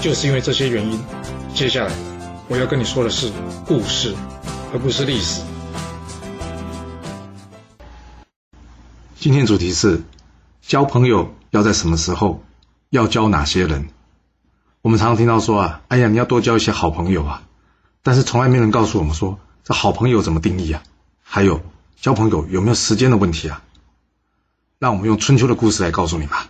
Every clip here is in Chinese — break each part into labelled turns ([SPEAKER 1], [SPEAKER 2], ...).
[SPEAKER 1] 就是因为这些原因，接下来我要跟你说的是故事，而不是历史。
[SPEAKER 2] 今天主题是交朋友要在什么时候，要交哪些人？我们常常听到说啊，哎呀，你要多交一些好朋友啊，但是从来没人告诉我们说，这好朋友怎么定义啊？还有交朋友有没有时间的问题啊？让我们用春秋的故事来告诉你吧。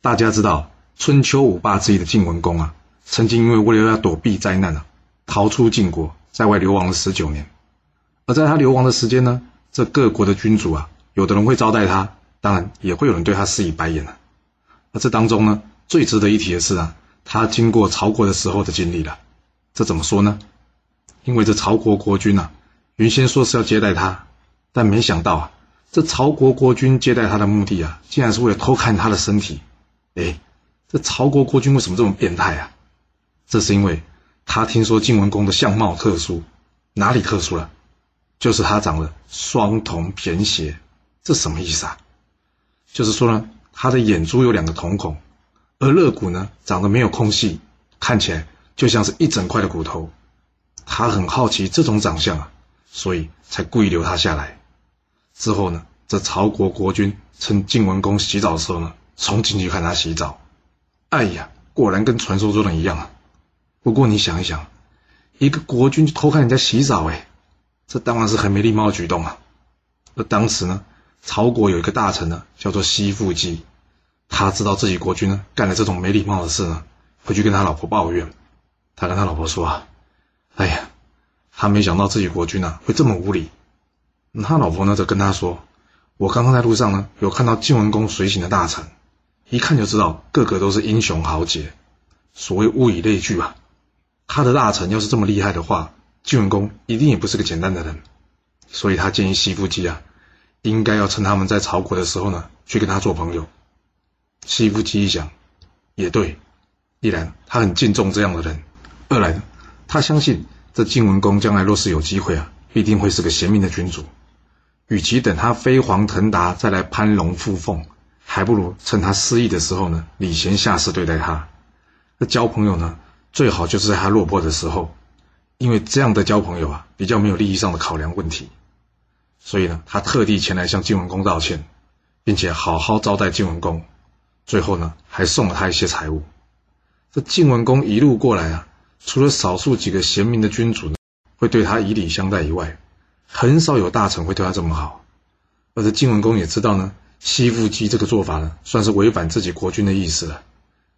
[SPEAKER 2] 大家知道。春秋五霸之一的晋文公啊，曾经因为为了要躲避灾难啊，逃出晋国，在外流亡了十九年。而在他流亡的时间呢，这各国的君主啊，有的人会招待他，当然也会有人对他施以白眼啊。而这当中呢，最值得一提的是啊，他经过曹国的时候的经历了。这怎么说呢？因为这曹国国君啊，原先说是要接待他，但没想到啊，这曹国国君接待他的目的啊，竟然是为了偷看他的身体。哎。这曹国国君为什么这么变态啊？这是因为他听说晋文公的相貌特殊，哪里特殊了？就是他长了双瞳偏斜，这什么意思啊？就是说呢，他的眼珠有两个瞳孔，而肋骨呢长得没有空隙，看起来就像是一整块的骨头。他很好奇这种长相啊，所以才故意留他下来。之后呢，这曹国国君趁晋文公洗澡的时候呢，冲进去看他洗澡。哎呀，果然跟传说中的一样啊！不过你想一想，一个国君去偷看人家洗澡，哎，这当然是很没礼貌的举动啊。而当时呢，曹国有一个大臣呢，叫做西父姬，他知道自己国君呢干了这种没礼貌的事呢，回去跟他老婆抱怨。他跟他老婆说啊：“哎呀，他没想到自己国君呢会这么无礼。”他老婆呢则跟他说：“我刚刚在路上呢有看到晋文公随行的大臣。”一看就知道，个个都是英雄豪杰。所谓物以类聚啊，他的大臣要是这么厉害的话，晋文公一定也不是个简单的人。所以他建议西夫姬啊，应该要趁他们在曹国的时候呢，去跟他做朋友。西夫姬一想，也对，一来他很敬重这样的人，二来，他相信这晋文公将来若是有机会啊，必定会是个贤明的君主。与其等他飞黄腾达再来攀龙附凤。还不如趁他失意的时候呢，礼贤下士对待他。那交朋友呢，最好就是在他落魄的时候，因为这样的交朋友啊，比较没有利益上的考量问题。所以呢，他特地前来向晋文公道歉，并且好好招待晋文公。最后呢，还送了他一些财物。这晋文公一路过来啊，除了少数几个贤明的君主呢，会对他以礼相待以外，很少有大臣会对他这么好。而这晋文公也知道呢。西腹肌这个做法呢，算是违反自己国君的意思了。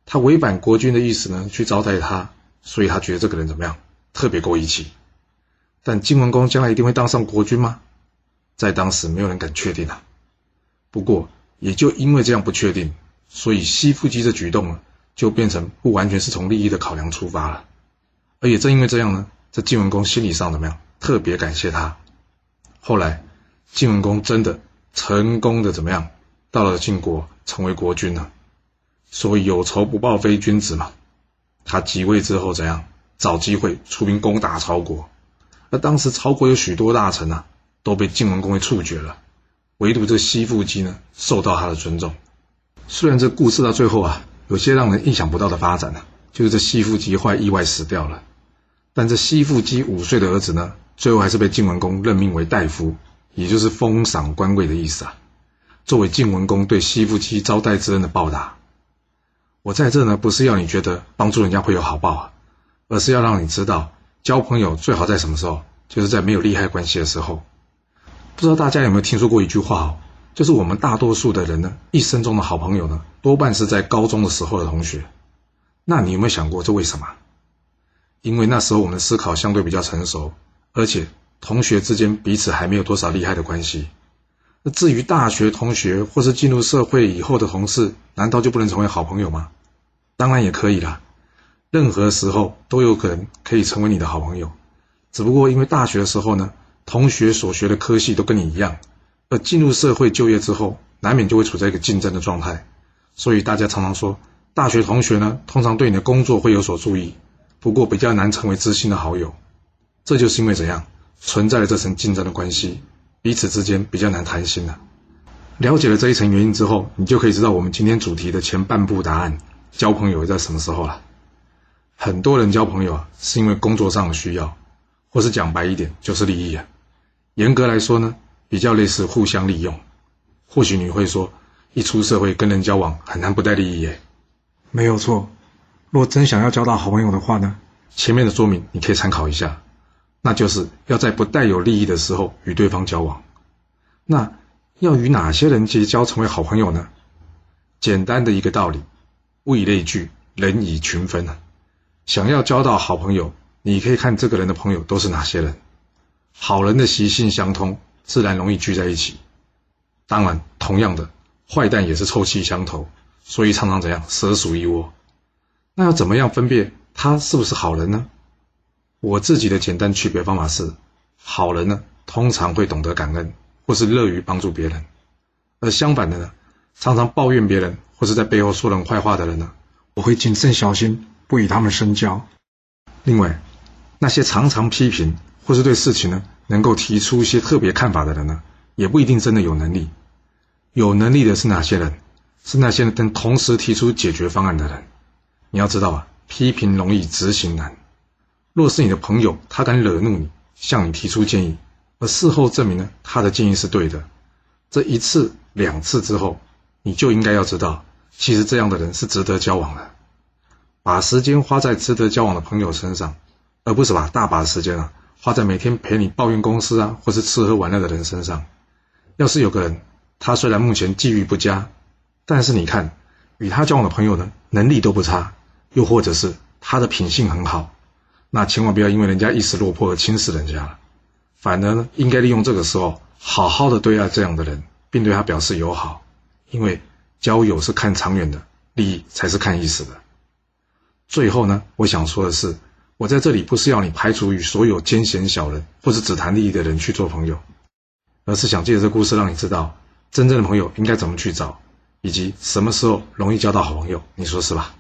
[SPEAKER 2] 他违反国君的意思呢，去招待他，所以他觉得这个人怎么样，特别够义气。但晋文公将来一定会当上国君吗？在当时没有人敢确定啊。不过也就因为这样不确定，所以西腹肌的举动呢，就变成不完全是从利益的考量出发了。而也正因为这样呢，这晋文公心理上怎么样，特别感谢他。后来晋文公真的。成功的怎么样？到了晋国，成为国君了。所以有仇不报非君子嘛。他即位之后怎样？找机会出兵攻打曹国。而当时曹国有许多大臣啊，都被晋文公给处决了。唯独这西父姬呢，受到他的尊重。虽然这故事到最后啊，有些让人意想不到的发展呢，就是这西父姬坏意外死掉了。但这西父姬五岁的儿子呢，最后还是被晋文公任命为大夫。也就是封赏官位的意思啊，作为晋文公对西夫妻招待之恩的报答。我在这呢，不是要你觉得帮助人家会有好报啊，而是要让你知道，交朋友最好在什么时候，就是在没有利害关系的时候。不知道大家有没有听说过一句话哦，就是我们大多数的人呢，一生中的好朋友呢，多半是在高中的时候的同学。那你有没有想过这为什么？因为那时候我们的思考相对比较成熟，而且。同学之间彼此还没有多少厉害的关系，那至于大学同学或是进入社会以后的同事，难道就不能成为好朋友吗？当然也可以啦。任何时候都有可能可以成为你的好朋友。只不过因为大学的时候呢，同学所学的科系都跟你一样，而进入社会就业之后，难免就会处在一个竞争的状态。所以大家常常说，大学同学呢，通常对你的工作会有所注意，不过比较难成为知心的好友。这就是因为怎样存在了这层竞争的关系，彼此之间比较难谈心了。了解了这一层原因之后，你就可以知道我们今天主题的前半部答案：交朋友在什么时候了？很多人交朋友啊，是因为工作上的需要，或是讲白一点，就是利益啊。严格来说呢，比较类似互相利用。或许你会说，一出社会跟人交往很难不带利益耶。
[SPEAKER 1] 没有错。若真想要交到好朋友的话呢，
[SPEAKER 2] 前面的说明你可以参考一下，那就是要在不带有利益的时候与对方交往。那要与哪些人结交成为好朋友呢？简单的一个道理，物以类聚，人以群分啊。想要交到好朋友，你可以看这个人的朋友都是哪些人。好人的习性相通，自然容易聚在一起。当然，同样的，坏蛋也是臭气相投，所以常常怎样，蛇鼠一窝。那要怎么样分辨他是不是好人呢？我自己的简单区别方法是：好人呢，通常会懂得感恩，或是乐于帮助别人；而相反的呢，常常抱怨别人，或是在背后说人坏话的人呢，
[SPEAKER 1] 我会谨慎小心。不与他们深交。
[SPEAKER 2] 另外，那些常常批评或是对事情呢能够提出一些特别看法的人呢，也不一定真的有能力。有能力的是哪些人？是那些能同时提出解决方案的人。你要知道啊，批评容易，执行难。若是你的朋友，他敢惹怒你，向你提出建议，而事后证明呢他的建议是对的，这一次两次之后，你就应该要知道，其实这样的人是值得交往的。把时间花在值得交往的朋友身上，而不是把大把的时间啊花在每天陪你抱怨公司啊或是吃喝玩乐的人身上。要是有个人，他虽然目前际遇不佳，但是你看，与他交往的朋友呢，能力都不差，又或者是他的品性很好，那千万不要因为人家一时落魄而轻视人家了，反而呢，应该利用这个时候，好好的对待这样的人，并对他表示友好，因为交友是看长远的，利益才是看意思的。最后呢，我想说的是，我在这里不是要你排除与所有奸险小人或者只谈利益的人去做朋友，而是想借着这故事让你知道，真正的朋友应该怎么去找，以及什么时候容易交到好朋友。你说是吧？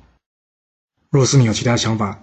[SPEAKER 1] 若是你有其他想法，